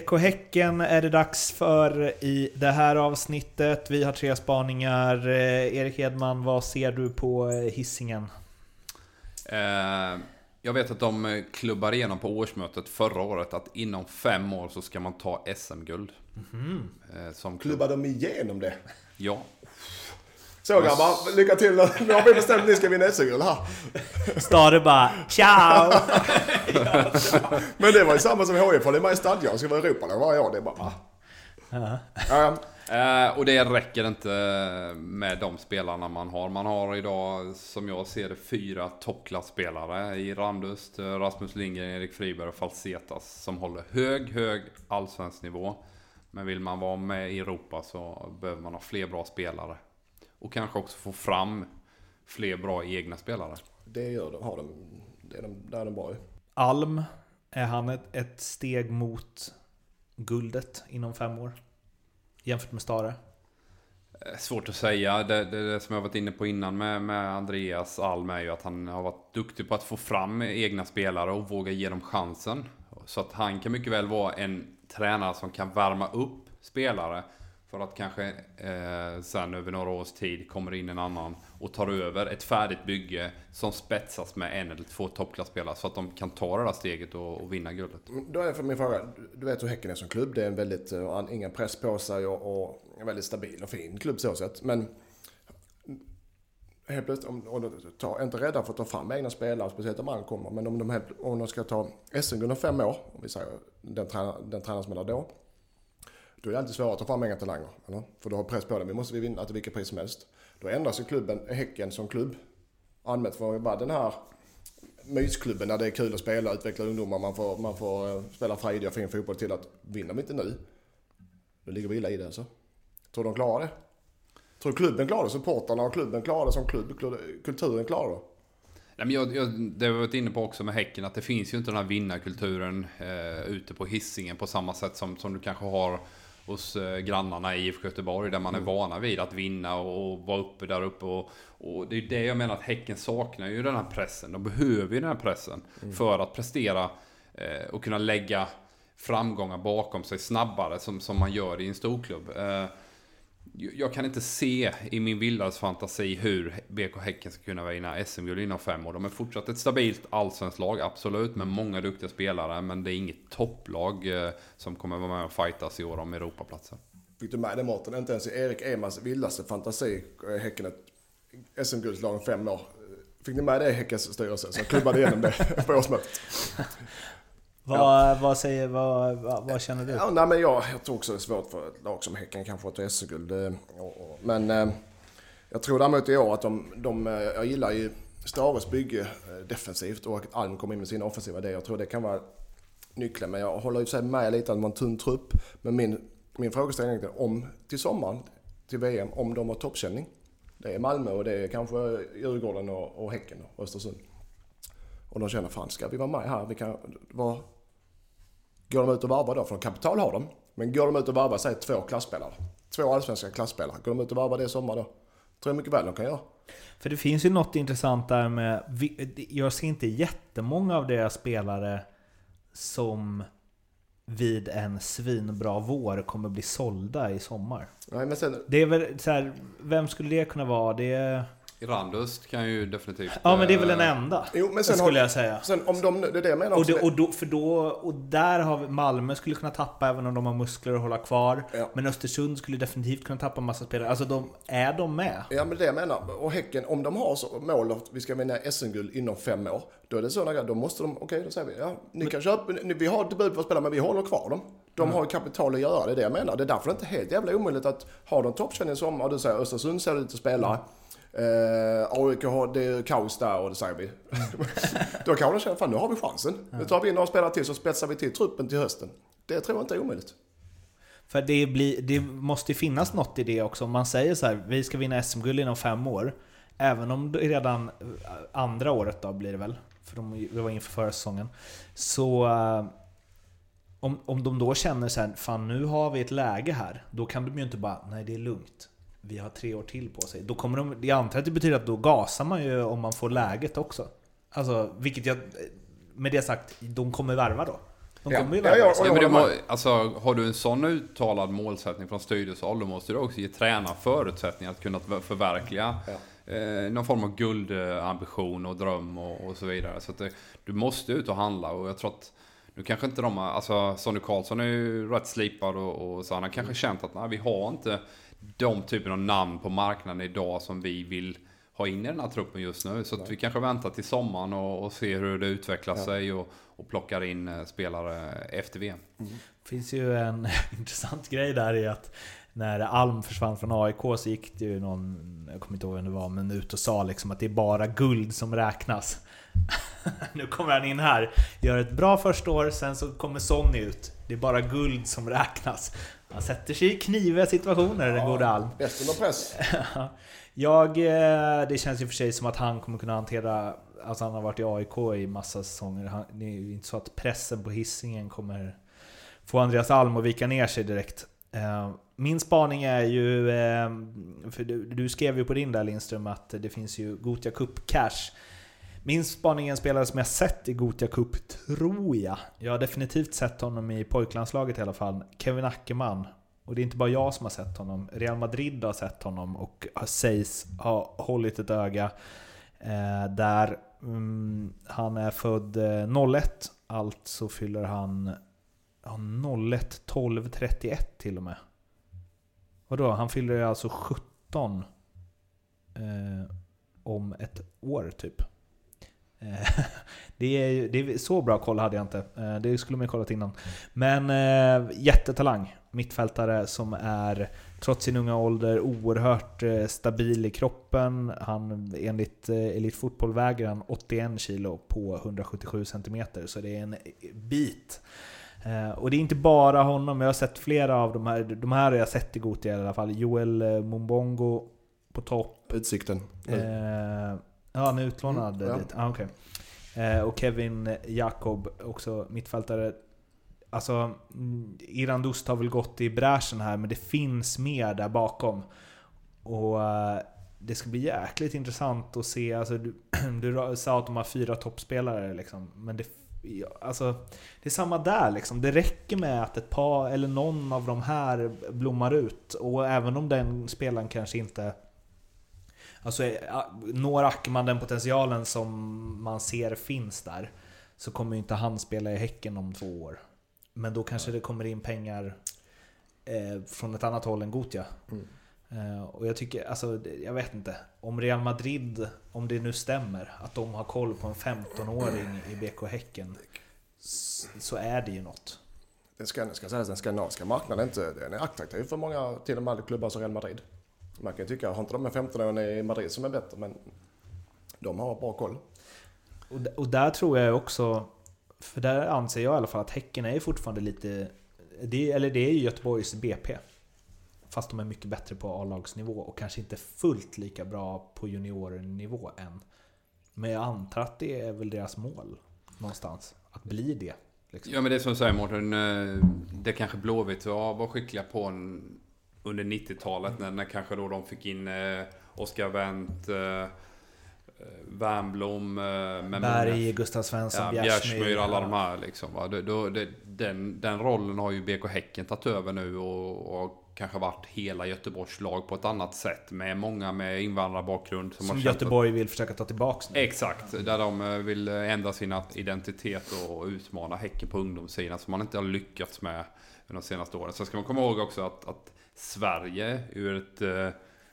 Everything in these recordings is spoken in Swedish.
BK Häcken är det dags för i det här avsnittet. Vi har tre spaningar. Eh, Erik Edman, vad ser du på eh, hissingen? Eh, jag vet att de klubbar igenom på årsmötet förra året att inom fem år så ska man ta SM-guld. Mm. Som klubb. Klubbar de igenom det? Ja. Så grabbar, lycka till. Nu har vi bestämt att ni ska vinna SM-guld här. Stare bara ciao! Men det var ju samma som HIF, det är med i stadgan. Ska vara Europalag varje år. Det är bara... Ah. Ja. Ja. Eh, och det räcker inte med de spelarna man har. Man har idag, som jag ser det, fyra toppklasspelare i Randust, Rasmus Lindgren, Erik Friberg och Falsetas som håller hög, hög allsvensk nivå. Men vill man vara med i Europa så behöver man ha fler bra spelare. Och kanske också få fram fler bra egna spelare. Det gör de, har de. Det är de, där är de bra Alm, är han ett, ett steg mot guldet inom fem år? Jämfört med Stare? Eh, svårt att säga. Det, det, det, som jag varit inne på innan med, med Andreas Alm är ju att han har varit duktig på att få fram egna spelare och våga ge dem chansen. Så att han kan mycket väl vara en tränare som kan värma upp spelare för att kanske eh, sen över några års tid kommer in en annan och tar över ett färdigt bygge som spetsas med en eller två toppklasspelare så att de kan ta det där steget och, och vinna guldet. Mm, då är för min fråga, du vet hur Häcken är som klubb. Det är en väldigt, uh, ingen press på sig och, och, en väldigt stabil och fin klubb så sett. Men helt plötsligt, om, om ta, inte rädda för att ta fram egna spelare, speciellt om man kommer. Men om de, helt, om de ska ta SM-guld om fem år, om vi säger den, den tränare som är där då då är det alltid svårare att ta fram egna talanger. Eller? För du har press på dig. Vi måste vi vinna till vilket pris som helst. Då ändras ju klubben, Häcken som klubb, anmält för bara den här mysklubben där det är kul att spela, utveckla ungdomar, man får, man får eh, spela frejdig och fin fotboll till att vinner vi inte nu, då ligger vi illa i det alltså. Tror de klarar det? Tror klubben klarar det? Supportrarna och klubben klarar det som klubb? Kulturen klarar det? Nej, men jag, jag, det har vi varit inne på också med Häcken, att det finns ju inte den här vinnarkulturen eh, ute på hissingen på samma sätt som, som du kanske har hos eh, grannarna i IFK Göteborg där man är mm. vana vid att vinna och vara uppe där uppe. Och, och det är det jag menar att Häcken saknar ju den här pressen. De behöver ju den här pressen mm. för att prestera eh, och kunna lägga framgångar bakom sig snabbare som, som man gör i en storklubb. Eh, jag kan inte se i min vildaste fantasi hur BK Häcken ska kunna vinna SM-guld inom fem år. De är fortsatt ett stabilt allsvenskt lag, absolut, med många duktiga spelare. Men det är inget topplag eh, som kommer vara med och fightas i år om Europaplatsen. Fick du med det Mårten? Inte ens i Erik Emans vildaste fantasi eh, Häcken ett SM-guldslag om fem år. Fick ni med det i Häckens styrelse Så klubbade igenom det på årsmötet? Vad, vad, säger, vad, vad, vad, känner du? Ja, nej, men jag, jag tror också det är svårt för ett lag som Häcken kanske att ta SM-guld. Eh, men eh, jag tror däremot i år att de, de eh, jag gillar ju Stares bygge defensivt och att Alm kommer in med sina offensiva idéer. Jag tror det kan vara nyckeln. Men jag håller ju med lite att man tunn trupp. Men min, min frågeställning är om till sommaren, till VM, om de har toppkänning. Det är Malmö och det är kanske Djurgården och, och Häcken och Östersund. Och de känner, fan ska vi vara med här? Vi kan vara... Går de ut och varvar då? För kapital har de. Men går de ut och varvar, säg två klasspelare. Två allsvenska klasspelare. Går de ut och varvar det i sommar då? Tror jag mycket väl de kan göra. För det finns ju något intressant där med... Jag ser inte jättemånga av deras spelare som vid en svinbra vår kommer bli sålda i sommar. Nej, men sen... Det är väl så här, vem skulle det kunna vara? Det är... Randust kan ju definitivt... Ja, men det är väl den eh, enda. Jo, men sen skulle har, jag säga. Sen om de, det är det jag menar och, det, och, då, för då, och där har Malmö skulle kunna tappa även om de har muskler att hålla kvar. Ja. Men Östersund skulle definitivt kunna tappa massa spelare. Alltså, de, är de med? Ja, men det jag menar. Och Häcken, om de har så mål att vi ska vinna SM-guld inom fem år. Då är det sådana grejer. Då måste de, okej okay, då säger vi, ja, ni men, kan köpa, vi har bud på att spela men vi håller kvar dem. De mm. har ju kapital att göra, det är det jag menar. Det är därför det inte är helt jävla omöjligt att ha de toppkänning i sommar. Du säger Östersund ser ut att spela. Mm. Uh, AIK har, det är kaos där och det säger vi. Då kan man känna, fan nu har vi chansen. Nu tar vi in några spelare till så spetsar vi till truppen till hösten. Det tror jag inte är omöjligt. För det, blir, det måste finnas något i det också. Om man säger så här, vi ska vinna SM-guld inom fem år. Även om det redan eh, andra året då blir det väl. För de, det var inför förra säsongen. Så uh, om, om de då känner så här, fan nu har vi ett läge här. Då kan de ju inte bara, nej det är lugnt vi har tre år till på sig. Då kommer de, jag antar att det betyder att då gasar man ju om man får läget också. Alltså, vilket jag... med det sagt, de kommer värva då. De Ja. kommer ju Ja, värva. ja, Ja, må, alltså, har du en sån uttalad målsättning från styrelsehåll, då måste du också ge tränaren förutsättningar att kunna förverkliga eh, någon form av guldambition och dröm och, och så vidare. Så att det, du måste ut och handla och jag tror att nu kanske inte de har, alltså Sonny Karlsson är ju rätt slipad och, och så han har kanske känt att nej, vi har inte de typen av namn på marknaden idag som vi vill ha in i den här truppen just nu. Så att vi kanske väntar till sommaren och, och ser hur det utvecklar sig och, och plockar in eh, spelare efter VM. finns ju en intressant grej där i att när Alm försvann från AIK så gick det ju någon, jag kommer inte ihåg vem det var, men ut och sa liksom att det är bara guld som räknas. nu kommer han in här, gör ett bra första år, sen så kommer Sonny ut. Det är bara guld som räknas. Han sätter sig i kniviga situationer, den gode Alm. Bäst under press. Jag, eh, det känns ju för sig som att han kommer kunna hantera, alltså han har varit i AIK i massa säsonger. Han, det är ju inte så att pressen på hissingen kommer få Andreas Alm att vika ner sig direkt. Eh, Min spaning är ju, eh, för du, du skrev ju på din där Lindström att det finns ju Gotia Cup Cash. Min spaning är en spelare som jag sett i Gotia Cup, tror jag. Jag har definitivt sett honom i pojklandslaget i alla fall. Kevin Ackerman. Och det är inte bara jag som har sett honom. Real Madrid har sett honom och har- sägs ha hållit ett öga eh, där. Mm, han är född eh, 01, alltså fyller han ja, 01 12 31 till och med. Vadå? Han fyller ju alltså 17 eh, om ett år typ. Eh, det är, det är så bra koll hade jag inte. Eh, det skulle man ju kollat innan. Men eh, jättetalang. Mittfältare som är, trots sin unga ålder, oerhört stabil i kroppen. Han, enligt Elite Fotboll väger han 81 kilo på 177 cm, så det är en bit. Och det är inte bara honom, jag har sett flera av de här. De här har jag sett i Gothia i alla fall. Joel Mumbongo på topp. Utsikten. Eh, ja, han är utlånad Mm, ja. dit. Ah, okay. eh, och Kevin Jakob, också mittfältare. Alltså, mm, Iran Dust har väl gått i bräschen här, men det finns mer där bakom. Och eh, det ska bli jäkligt intressant att se. Alltså, du, du sa att de har fyra toppspelare, liksom. men det, ja, alltså, det är samma där. Liksom. Det räcker med att ett par, eller någon av de här blommar ut. Och även om den spelaren kanske inte Alltså eh, når Ackerman den potentialen som man ser finns där så kommer ju inte han spela i Häcken om två år. Men då kanske det kommer in pengar eh, från ett annat håll än Gotia. Mm. Eh, och jag tycker, alltså jag vet inte. Om Real Madrid, om det nu stämmer, att de har koll på en 15-åring i BK Häcken. Så är det ju något. Den, ska, ska sägas, den skandinaviska marknaden är inte, den är attraktiv för många, till och med klubbar som Real Madrid. Man kan ju tycka, har inte de en 15-åring i Madrid som är bättre, men de har bra koll. Och, och där tror jag också, för där anser jag i alla fall att Häcken är ju fortfarande lite, det, eller det är ju Göteborgs BP. Fast de är mycket bättre på A-lagsnivå och kanske inte fullt lika bra på juniornivå än. Men jag antar att det är väl deras mål någonstans. Att bli det. Liksom. Ja men det är som du säger Mårten, eh, det kanske Blåvitt var, var skickliga på en, under 90-talet när, när kanske då de fick in eh, Oscar Wendt, eh, eh, Wernbloom, eh, Berg, Gustav Svensson, Ja, Bjärsmyr, alla de här liksom. Va? Då, då, det, den, den rollen har ju BK Häcken tagit över nu och, och kanske varit hela Göteborgs lag på ett annat sätt. Med många med invandrarbakgrund. Som, Som känt att- Göteborg vill försöka ta tillbaks nu. Exakt, där de eh, vill ändra sin identitet och utmana Häcken på ungdomssidan som man inte har lyckats med under de senaste åren. Så ska man komma ihåg också att, att Sverige ur ett eh,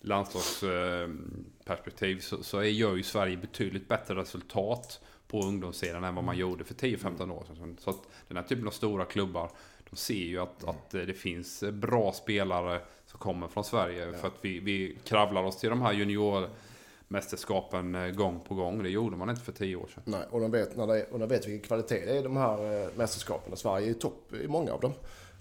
landslagsperspektiv så, så är- gör ju Sverige betydligt bättre resultat på ungdomssidan än vad man gjorde för 10-15 år sedan. Så att den här typen av stora klubbar de ser ju att, att eh, det finns bra spelare som kommer från Sverige för att vi, vi kravlar oss till de här juniormästerskapen eh, gång på gång. Det gjorde man inte för 10 år sedan. Nej, och de vet, när det, och de vet vilken kvalitet det är i de här eh, mästerskapen. Sverige är ju topp i många av dem.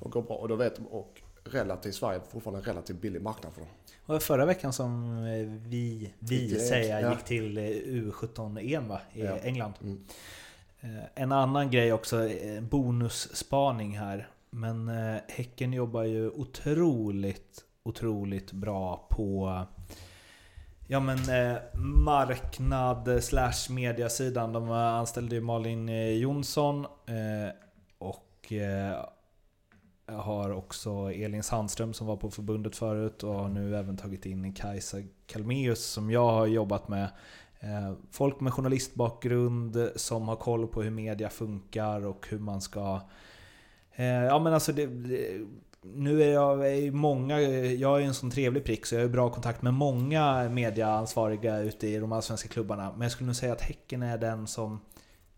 Och går bra. Och då vet de, och relativt, Sverige fortfarande en relativt billig marknad för dem. Var förra veckan som eh, vi, vi Gick till- säger, ja. gick till eh, U17-EM va? i Ja. England. Mm. Eh, En annan grej också, bonusspaning här. Men Häcken jobbar ju otroligt, otroligt bra på Ja men eh, marknad slash mediasidan. De anställde ju Malin Jonsson eh, och eh, har också Elin Sandström som var på förbundet förut och har nu även tagit in Kajsa Kalmeus som jag har jobbat med. Eh, folk med journalistbakgrund som har koll på hur media funkar och hur man ska... Eh, ja men alltså det, det nu är jag är många, jag är en sån trevlig prick så jag har bra kontakt med många mediaansvariga ute i de allsvenska klubbarna. Men jag skulle nog säga att Häcken är den som...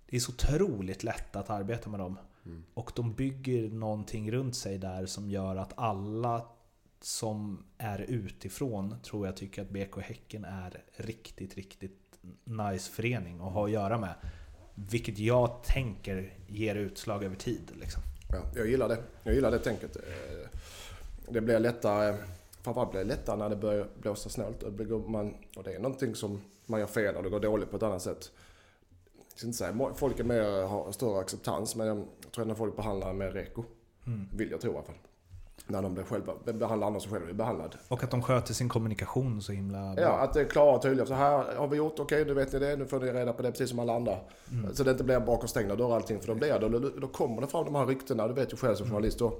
Det är så otroligt lätt att arbeta med dem. Mm. Och de bygger någonting runt sig där som gör att alla som är utifrån tror jag tycker att BK Häcken är riktigt, riktigt nice förening att ha att göra med. Vilket jag tänker ger utslag över tid. Liksom. Ja, jag gillar det. Jag gillar det tänket. Eh, det blir lättare, eh, framförallt blir det lättare när det börjar blåsa snålt. Och det är någonting som man gör fel och det går dåligt på ett annat sätt. Ska inte säga folk är mer, har större acceptans men jag tror att när folk behandlar mer reko. Mm. Vill jag tro i alla fall när de blir själva, behandlar andra som själva blir behandlad. Och att de sköter sin kommunikation så himla bra. Ja, att det är klara och tydliga. Så här har vi gjort, okej okay, nu vet ni det, nu får ni reda på det precis som alla andra. Mm. Så det inte blir bakom stängda dörrar allting, för då blir det, då, då kommer det fram de här ryktena, du vet ju själv som journalist. Då,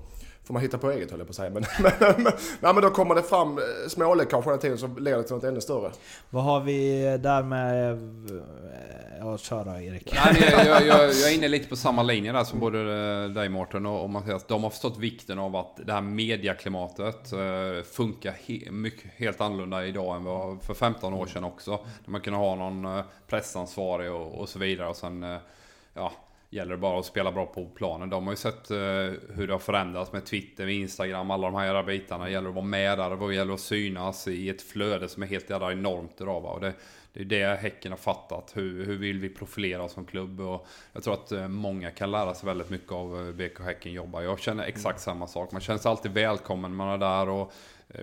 får man hitta på eget höll jag på att säga. Men, men, men, nej, men då kommer det fram eh, småläckage hela tiden som leder till något ännu större. Vad har vi där med... Eh, ja, kör då Erik. Nej, jag, jag, jag, jag, är inne lite på samma linje där som både eh, dig Mårten och, och Mattias. De har förstått vikten av att det här mediaklimatet funkar he, mycket, helt annorlunda idag än vad för 15 år sedan också. Där man kunde ha någon pressansvarig och, och så vidare. Och sen, ja, gäller det bara att spela bra på planen. De har ju sett uh, hur det har förändrats med Twitter, med Instagram, alla de här jävla bitarna. Det gäller att vara med där, det gäller att synas i ett flöde som är helt jävla enormt idag. Va? Och det, det är det Häcken har fattat. Hur, hur vill vi profilera oss som klubb? Och jag tror att uh, många kan lära sig väldigt mycket av uh, BK Häcken jobbar. Jag känner exakt samma sak. Man känner sig alltid välkommen när man är där och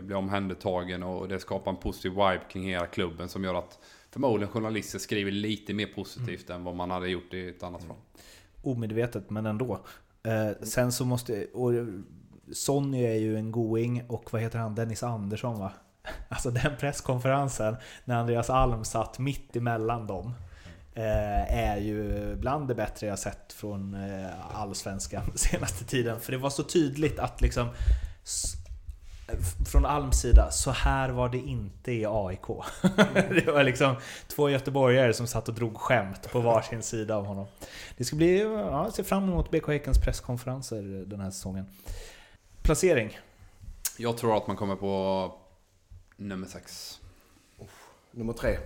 blir omhändertagen och det skapar en positiv vibe kring hela klubben som gör att förmodligen journalister skriver lite mer positivt mm. än vad man hade gjort i ett annat fall omedvetet men ändå. Eh, sen så måste... Och Sonny är ju en going och vad heter han? Dennis Andersson va? Alltså den presskonferensen när Andreas Alm satt mitt emellan dem eh, är ju bland det bättre jag sett från eh, allsvenskan senaste tiden. För det var så tydligt att liksom från Alms sida, så här var det inte i AIK. det var liksom två göteborgare som satt och drog skämt på varsin sida av honom. Det ska bli, ja, jag ser fram emot BK Häckens presskonferenser den här säsongen. Placering? Jag tror att man kommer på nummer 6. Nummer 3.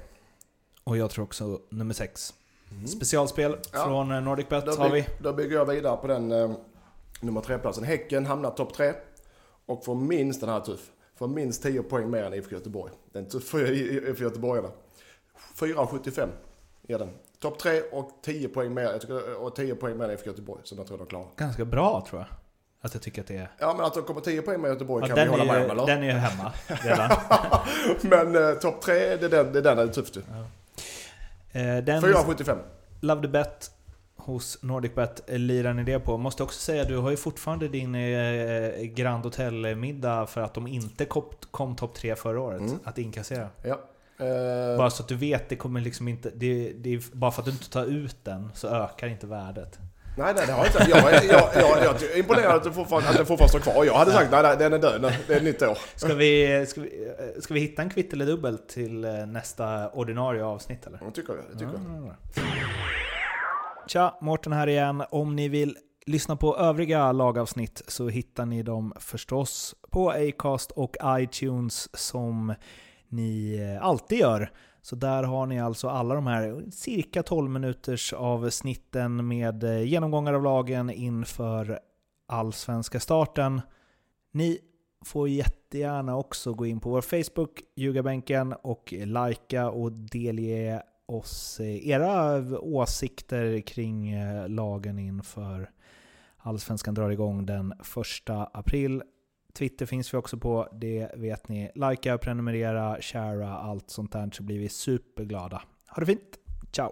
Och jag tror också nummer 6. Mm. Specialspel ja. från eh, NordicBet har vi. Då bygger jag vidare på den eh, nummer 3-platsen. Häcken hamnar topp 3. Och får minst, den här tuff, får minst 10 poäng mer än IFK Göteborg. Den tuff för, för göteborgarna. 4,75 ger den. Topp 3 och 10 poäng mer, jag tycker, och 10 poäng mer än IFK Göteborg som jag tror de klarar. Ganska bra tror jag. Att jag tycker att det är... Ja men att de kommer 10 poäng med Göteborg ja, kan vi hålla med om eller? Den är ju hemma redan. men eh, topp 3, det är den, det är den är tufft ju. Ja. Eh, 4,75. Love the bet hos NordicBet lirar ni det på. Måste också säga, du har ju fortfarande din eh, Grand Hotel-middag för att de inte kom, kom topp tre förra året. Mm. Att inkassera. Ja. Uh... Bara så att du vet, det kommer liksom inte... Det, det är, bara för att du inte tar ut den så ökar inte värdet. Nej, nej, det har jag inte. Jag, jag, jag, jag är imponerad att den fortfarande, fortfarande står kvar. Jag hade sagt nej, nej, den är död. Det är ett nytt år. Ska vi, ska vi, eh, ska vi hitta en kvitt eller dubbel till eh, nästa ordinarie avsnitt eller? Jag tycker det. Jag tycker ja, jag. Tja, Mårten här igen. Om ni vill lyssna på övriga lagavsnitt så hittar ni dem förstås på Acast och iTunes som ni eh, alltid gör. Så där har ni alltså alla de här cirka 12 minuters avsnitten med eh, genomgångar av lagen inför allsvenska starten. Ni får jättegärna också gå in på vår Facebook, Ljugarbänken, och likea och delge oss eh, era åsikter kring eh, lagen inför Allsvenskan drar igång den 1 april. Twitter finns vi också på, det vet ni. Likea, prenumerera, sharea, allt sånt där så blir vi superglada. Ha det fint! Ciao!